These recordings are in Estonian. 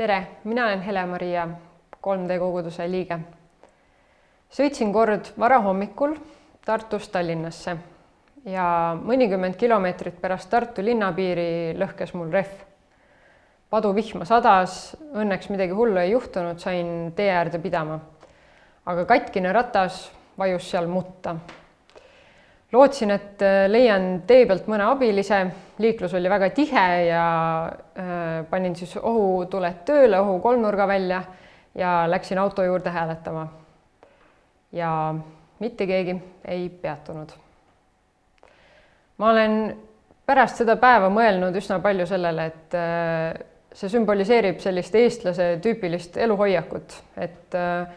tere, mina olen Hele-Maria, 3D koguduse liige. sõitsin kord varahommikul Tartust Tallinnasse ja mõnikümmend kilomeetrit pärast Tartu linnapiiri lõhkes mul rehv. paduvihma sadas, õnneks midagi hullu ei juhtunud, sain tee äärde pidama. aga katkine ratas vajus seal mutta lootsin, et äh, leian tee pealt mõne abilise, liiklus oli väga tihe ja äh, panin siis ohutuled tööle, ohukolmnurga välja ja läksin auto juurde hääletama. ja mitte keegi ei peatunud. ma olen pärast seda päeva mõelnud üsna palju sellele, et äh, see sümboliseerib sellist eestlase tüüpilist eluhoiakut, et äh,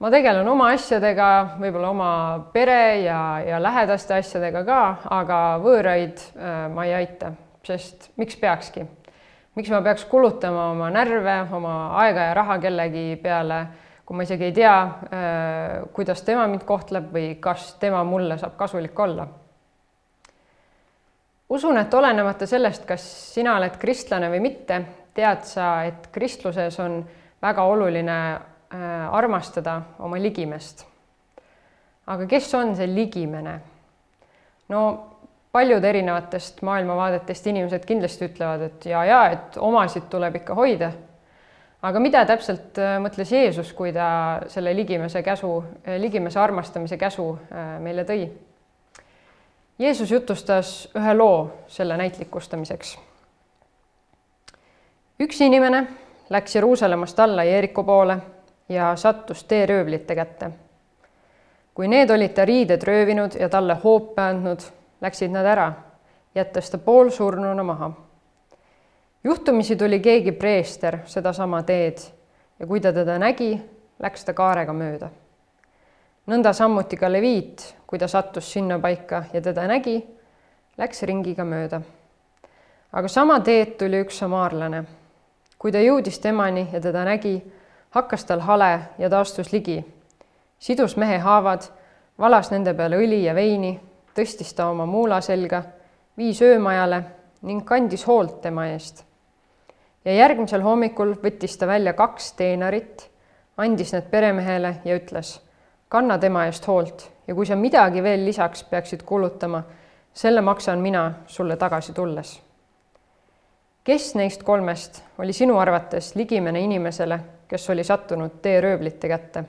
ma tegelen oma asjadega, võib-olla oma pere ja, ja lähedaste asjadega ka, aga võõraid äh, ma ei aita, sest miks peakski? miks ma peaks kulutama oma närve, oma aega ja raha kellegi peale, kui ma isegi ei tea äh,, kuidas tema mind kohtleb või kas tema mulle saab kasulik olla? usun, et olenemata sellest, kas sina oled kristlane või mitte, tead sa, et kristluses on väga oluline armastada oma ligimest. aga kes on see ligimene? no paljud erinevatest maailmavaadetest inimesed kindlasti ütlevad, et ja, ja et omasid tuleb ikka hoida. aga mida täpselt äh, mõtles Jeesus, kui ta selle ligimese käsu, äh, ligimese armastamise käsu meile tõi? Jeesus jutustas ühe loo selle näitlikustamiseks. üks inimene läks Jeruusalemmast alla Jeeriku poole ja sattus teeröövlite kätte. kui need olid ta riided röövinud ja talle hoope andnud, läksid nad ära, jättes ta poolsurnuna maha. juhtumisi tuli keegi preester sedasama teed ja kui ta teda nägi, läks ta kaarega mööda. nõnda samuti ka leviit, kui ta sattus sinnapaika ja teda nägi, läks ringiga mööda. aga sama teed tuli üks samaarlane. kui ta jõudis temani ja teda nägi, hakkas tal hale ja ta astus ligi, sidus mehe haavad, valas nende peale õli ja veini, tõstis ta oma muula selga, viis öömajale ning kandis hoolt tema eest. ja järgmisel hommikul võttis ta välja kaks teenarit, andis need peremehele ja ütles, kanna tema eest hoolt ja kui sa midagi veel lisaks peaksid kulutama, selle maksan mina sulle tagasi tulles. kes neist kolmest oli sinu arvates ligimene inimesele, kes oli sattunud teeröövlite kätte.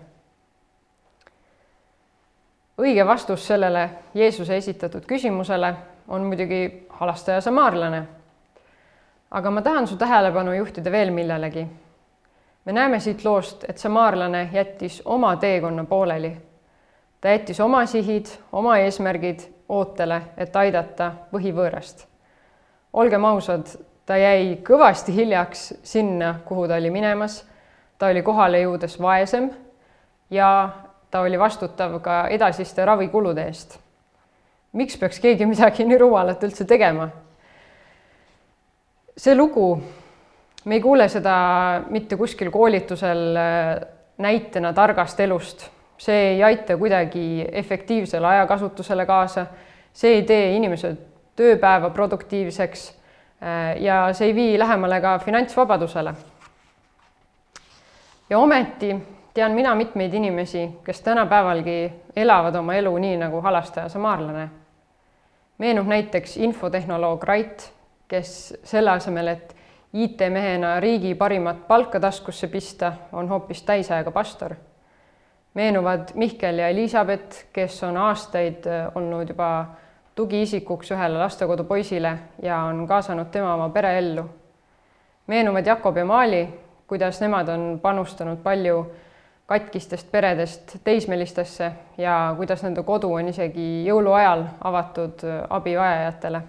õige vastus sellele Jeesuse esitatud küsimusele on muidugi halastaja samaarlane. aga ma tahan su tähelepanu juhtida veel millelegi. me näeme siit loost, et samaarlane jättis oma teekonna pooleli. ta jättis oma sihid, oma eesmärgid ootele, et aidata põhivõõrast. olgem ausad, ta jäi kõvasti hiljaks sinna, kuhu ta oli minemas ta oli kohale jõudes vaesem ja ta oli vastutav ka edasiste ravikulude eest. miks peaks keegi midagi nii rumalat üldse tegema? see lugu, me ei kuule seda mitte kuskil koolitusel äh, näitena targast elust, see ei aita kuidagi efektiivsele ajakasutusele kaasa, see ei tee inimese tööpäeva produktiivseks äh, ja see ei vii lähemale ka finantsvabadusele ja ometi tean mina mitmeid inimesi, kes tänapäevalgi elavad oma elu nii nagu halastaja samaarlane. meenub näiteks infotehnoloog Rait, kes selle asemel, et IT-mehena riigi parimat palka taskusse pista, on hoopis täisajaga pastor. meenuvad Mihkel ja Elizabeth, kes on aastaid olnud juba tugiisikuks ühele lastekodupoisile ja on kaasanud tema oma pereellu. meenuvad Jakob ja Maali, kuidas nemad on panustanud palju katkistest peredest teismelistesse ja kuidas nende kodu on isegi jõuluajal avatud abivajajatele.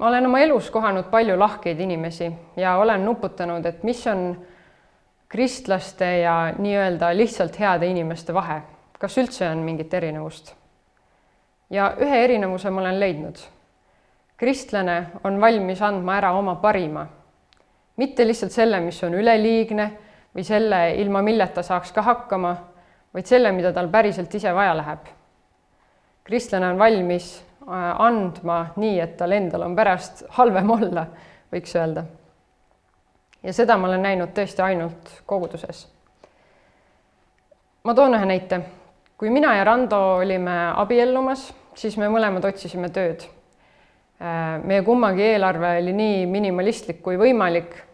ma olen oma elus kohanud palju lahkeid inimesi ja olen nuputanud, et mis on kristlaste ja nii-öelda lihtsalt heade inimeste vahe, kas üldse on mingit erinevust? ja ühe erinevuse ma olen leidnud. kristlane on valmis andma ära oma parima mitte lihtsalt selle, mis on üleliigne või selle, ilma milleta saaks ka hakkama, vaid selle, mida tal päriselt ise vaja läheb. kristlane on valmis äh, andma nii, et tal endal on pärast halvem olla, võiks öelda. ja seda ma olen näinud tõesti ainult koguduses. ma toon ühe näite. kui mina ja Rando olime abiellumas, siis me mõlemad otsisime tööd. meie kummagi eelarve oli nii minimalistlik kui võimalik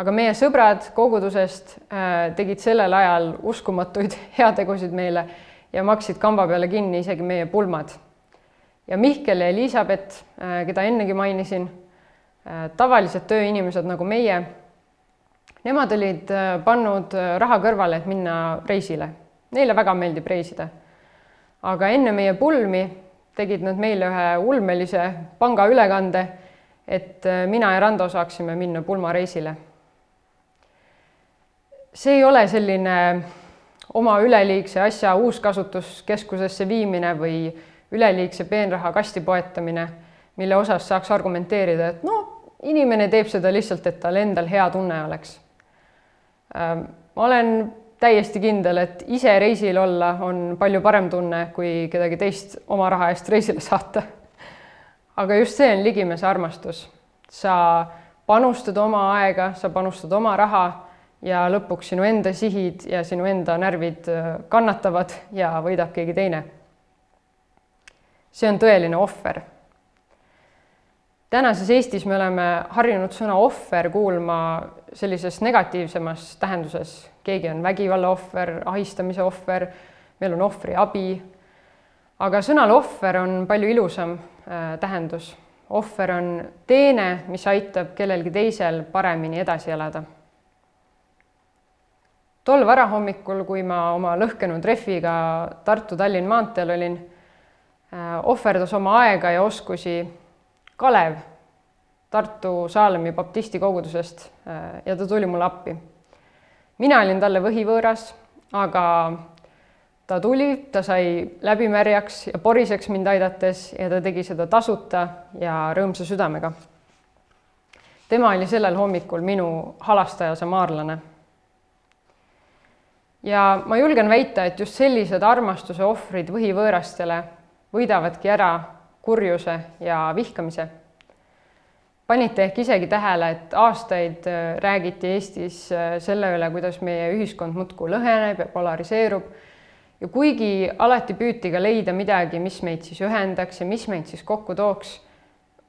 aga meie sõbrad kogudusest äh, tegid sellel ajal uskumatuid heategusid meile ja maksid kamba peale kinni isegi meie pulmad. ja Mihkel ja Elizabeth, äh, keda ennegi mainisin, äh, tavalised tööinimesed nagu meie, nemad olid pannud raha kõrvale, et minna reisile. Neile väga meeldib reisida. aga enne meie pulmi tegid nad meile ühe ulmelise pangaülekande, et mina ja Rando saaksime minna pulmareisile see ei ole selline oma üleliigse asja uuskasutuskeskusesse viimine või üleliigse peenraha kasti poetamine, mille osas saaks argumenteerida, et no inimene teeb seda lihtsalt, et tal endal hea tunne oleks. Ähm, ma olen täiesti kindel, et ise reisil olla on palju parem tunne, kui kedagi teist oma raha eest reisile saata. aga just see on ligimese armastus. sa panustad oma aega, sa panustad oma raha ja lõpuks sinu enda sihid ja sinu enda närvid äh, kannatavad ja võidab keegi teine. see on tõeline ohver. tänases Eestis me oleme harjunud sõna ohver kuulma sellises negatiivsemas tähenduses, keegi on vägivalla ohver, ahistamise ohver, meil on ohvriabi. aga sõnal ohver on palju ilusam äh, tähendus. ohver on teene, mis aitab kellelgi teisel paremini edasi elada tol varahommikul, kui ma oma lõhkenud rehviga Tartu-Tallinn maanteel olin, äh, ohverdas oma aega ja oskusi Kalev Tartu Saalemi baptisti kogudusest äh, ja ta tuli mulle appi. mina olin talle võhivõõras, aga ta tuli, ta sai läbimärjaks ja poriseks mind aidates ja ta tegi seda tasuta ja rõõmsa südamega. tema oli sellel hommikul minu halastaja samaarlane ja ma julgen väita, et just sellised armastuse ohvrid võhivõõrastele võidavadki ära kurjuse ja vihkamise. panite ehk isegi tähele, et aastaid äh, räägiti Eestis äh, selle üle, kuidas meie ühiskond muudkui lõheneb ja polariseerub ja kuigi alati püüti ka leida midagi, mis meid siis ühendaks ja mis meid siis kokku tooks,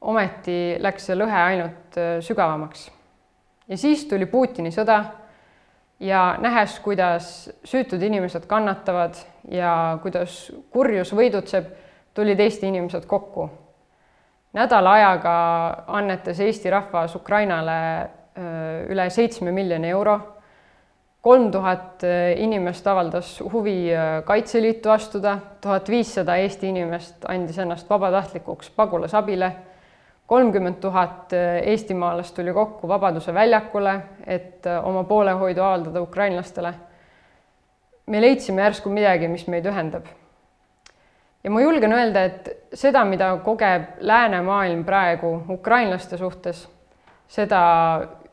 ometi läks see lõhe ainult äh, sügavamaks. ja siis tuli Putini sõda ja nähes, kuidas süütud inimesed kannatavad ja kuidas kurjus võidutseb, tulid Eesti inimesed kokku. nädala ajaga annetas Eesti rahvas Ukrainale üle seitsme miljoni euro. kolm tuhat inimest avaldas huvi Kaitseliitu astuda, tuhat viissada Eesti inimest andis ennast vabatahtlikuks pagulasabile kolmkümmend tuhat eh, eestimaalast tuli kokku Vabaduse väljakule, et eh, oma poolehoidu avaldada ukrainlastele. me leidsime järsku midagi, mis meid ühendab. ja ma julgen öelda, et seda, mida kogeb läänemaailm praegu ukrainlaste suhtes, seda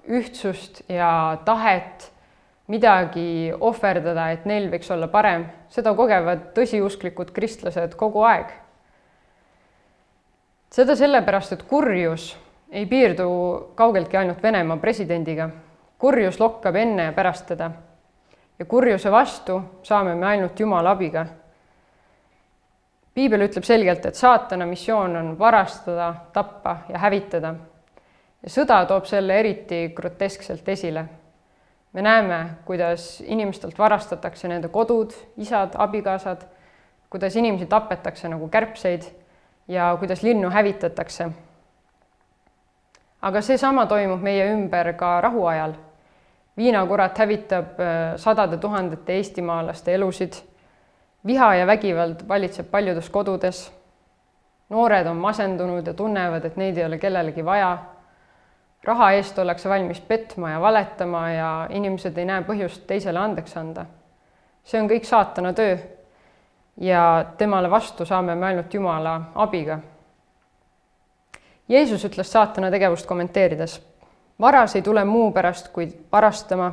ühtsust ja tahet midagi ohverdada, et neil võiks olla parem, seda kogevad tõsiusklikud kristlased kogu aeg seda sellepärast, et kurjus ei piirdu kaugeltki ainult Venemaa presidendiga. kurjus lokkab enne ja pärast teda. ja kurjuse vastu saame me ainult Jumala abiga. piibel ütleb selgelt, et saatana missioon on varastada, tappa ja hävitada. ja sõda toob selle eriti groteskselt esile. me näeme, kuidas inimestelt varastatakse nende kodud, isad, abikaasad, kuidas inimesi tapetakse nagu kärbseid ja kuidas linnu hävitatakse. aga seesama toimub meie ümber ka rahuajal. viinakurat hävitab äh, sadade tuhandete eestimaalaste elusid. viha ja vägivald valitseb paljudes kodudes. noored on masendunud ja tunnevad, et neid ei ole kellelegi vaja. raha eest ollakse valmis petma ja valetama ja inimesed ei näe põhjust teisele andeks anda. see on kõik saatana töö ja temale vastu saame me ainult Jumala abiga. Jeesus ütles saatana tegevust kommenteerides, varas ei tule muu pärast, kui varastama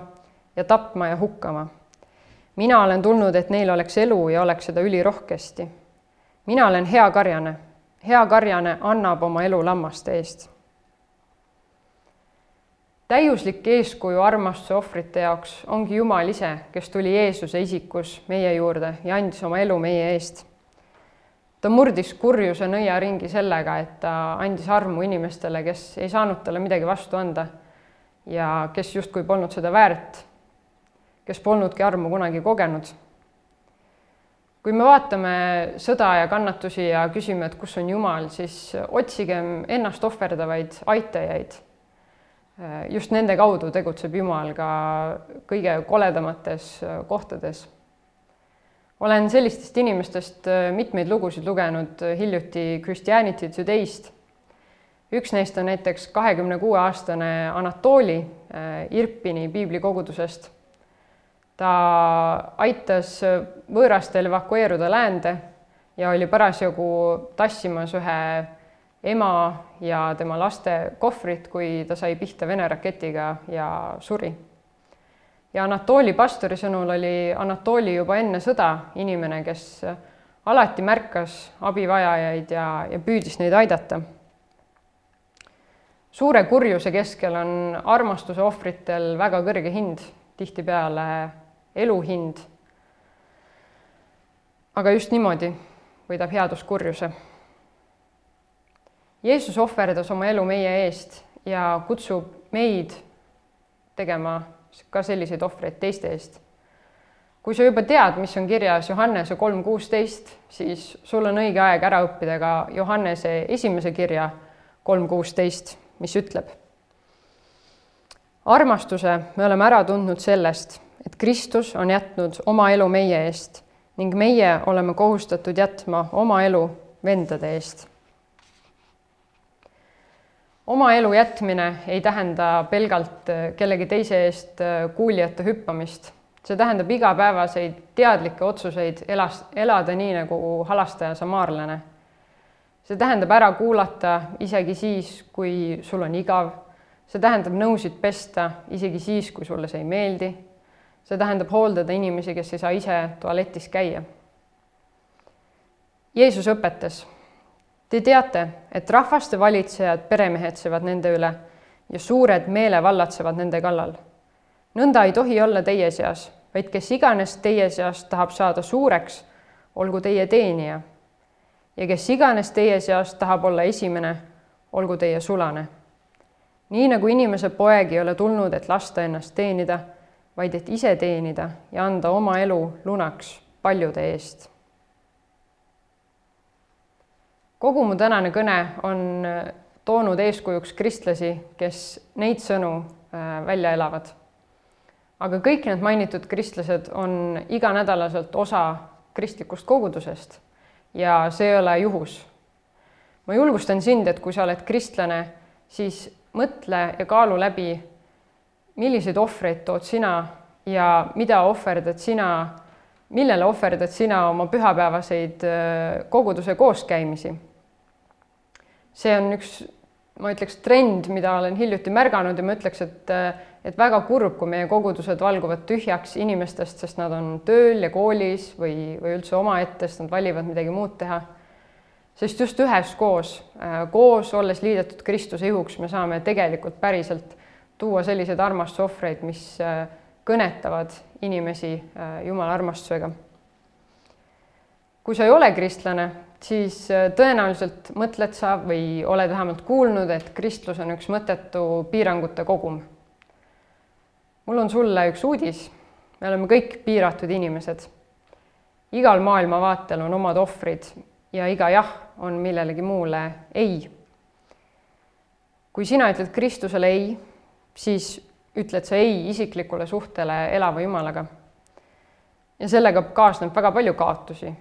ja tapma ja hukkama. mina olen tulnud, et neil oleks elu ja oleks seda ülirohkesti. mina olen hea karjane, hea karjane annab oma elu lammaste eest. Täiuslik eeskuju armastuse ohvrite jaoks ongi Jumal ise, kes tuli Jeesuse isikus meie juurde ja andis oma elu meie eest. ta murdis kurjuse nõiaringi sellega, et ta andis armu inimestele, kes ei saanud talle midagi vastu anda ja kes justkui polnud seda väärt, kes polnudki armu kunagi kogenud kui me vaatame sõda ja kannatusi ja küsime, et kus on Jumal, siis otsigem ennast ohverdavaid aitajaid. Just nende kaudu tegutseb Jumal ka kõige koledamates kohtades. olen sellistest inimestest mitmeid lugusid lugenud hiljuti Christianity Today'st. üks neist on näiteks kahekümne kuue aastane Anatoli Irpini piiblikogudusest ta aitas võõrastel evakueeruda läände ja oli parasjagu tassimas ühe ema ja tema laste kohvrit, kui ta sai pihta Vene raketiga ja suri. ja Anatoli pastori sõnul oli Anatoli juba enne sõda inimene, kes alati märkas abivajajaid ja, ja püüdis neid aidata. suure kurjuse keskel on armastuse ohvritel väga kõrge hind, tihtipeale elu hind. aga just niimoodi võidab headus kurjuse. Jeesus ohverdas oma elu meie eest ja kutsub meid tegema ka selliseid ohvreid teiste eest. kui sa juba tead, mis on kirjas Johannese kolm kuusteist, siis sul on õige aeg ära õppida ka Johannese esimese kirja kolm kuusteist, mis ütleb. armastuse me oleme ära tundnud sellest et Kristus on jätnud oma elu meie eest ning meie oleme kohustatud jätma oma elu vendade eest. Oma elu jätmine ei tähenda pelgalt äh, kellegi teise eest äh, kuulijate hüppamist, see tähendab igapäevaseid teadlikke otsuseid elas, elada nii nagu halastaja samaarlane. see tähendab ära kuulata isegi siis, kui sul on igav. see tähendab nõusid pesta isegi siis, kui sulle see ei meeldi see tähendab hooldada inimesi, kes ei saa ise tualetis käia. Jeesus õpetas. Te teate, et rahvaste valitsejad peremehetsevad nende üle ja suured meelevallatsevad nende kallal. nõnda ei tohi olla teie seas, vaid kes iganes teie seast tahab saada suureks, olgu teie teenija. ja kes iganes teie seast tahab olla esimene, olgu teie sulane. nii nagu inimese poeg ei ole tulnud, et lasta ennast teenida vaid et ise teenida ja anda oma elu lunaks paljude eest. Kogu mu tänane kõne on äh, toonud eeskujuks kristlasi, kes neid sõnu äh, välja elavad. aga kõik need mainitud kristlased on iganädalaselt osa kristlikust kogudusest ja see ei ole juhus. ma julgustan sind, et kui sa oled kristlane, siis mõtle ja kaalu läbi milliseid ohvreid tood sina ja mida ohverdad sina, millele ohverdad sina oma pühapäevaseid äh, koguduse kooskäimisi? See on üks, ma ütleks, trend, mida olen hiljuti märganud ja ma ütleks, et et väga kurb, kui meie kogudused valguvad tühjaks inimestest, sest nad on tööl ja koolis või, või üldse omaette, sest nad valivad midagi muud teha. sest just üheskoos, koos olles liidetud Kristuse ihuks, me saame tegelikult päriselt tuua selliseid armastusohvreid, mis kõnetavad inimesi Jumala armastusega. kui sa ei ole kristlane, siis äh, tõenäoliselt mõtled sa või oled vähemalt kuulnud, et kristlus on üks mõttetu piirangute kogum. mul on sulle üks uudis. me oleme kõik piiratud inimesed. igal maailmavaatel on omad ohvrid ja iga jah on millelegi muule ei. kui sina ütled Kristusele ei siis ütled sa ei isiklikule suhtele elava Jumalaga. ja sellega kaasneb väga palju kaotusi.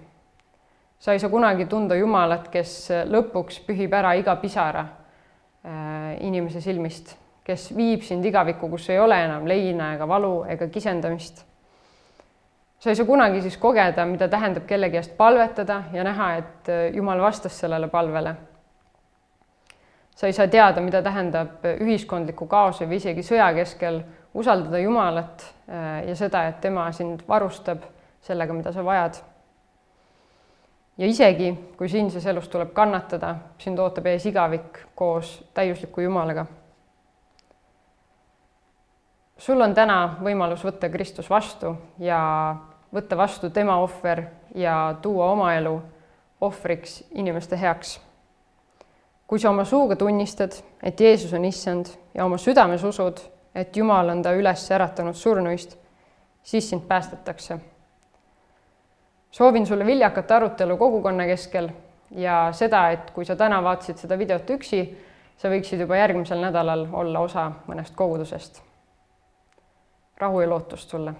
Sa ei saa kunagi tunda Jumalat, kes lõpuks pühib ära iga pisara äh, inimese silmist, kes viib sind igavikku, kus ei ole enam leina ega valu ega kisendamist. sa ei saa kunagi siis kogeda, mida tähendab kellegi eest palvetada ja näha, et äh, Jumal vastas sellele palvele sa ei saa teada, mida tähendab ühiskondliku kaose või isegi sõja keskel usaldada Jumalat äh, ja seda, et tema sind varustab sellega, mida sa vajad. Ja isegi, kui siinses elus tuleb kannatada, sind ootab ees igavik koos täiusliku Jumalaga. sul on täna võimalus võtta Kristus vastu ja võtta vastu tema ohver ja tuua oma elu ohvriks inimeste heaks. kui sa oma suuga tunnistad, et Jeesus on issand ja oma südames usud, et Jumal on ta üles äratanud surnuist, siis sind päästetakse. Soovin sulle viljakat arutelu kogukonna keskel ja seda, et kui sa täna vaatasid seda videot üksi, sa võiksid juba järgmisel nädalal olla osa mõnest kogudusest. rahu ja lootust sulle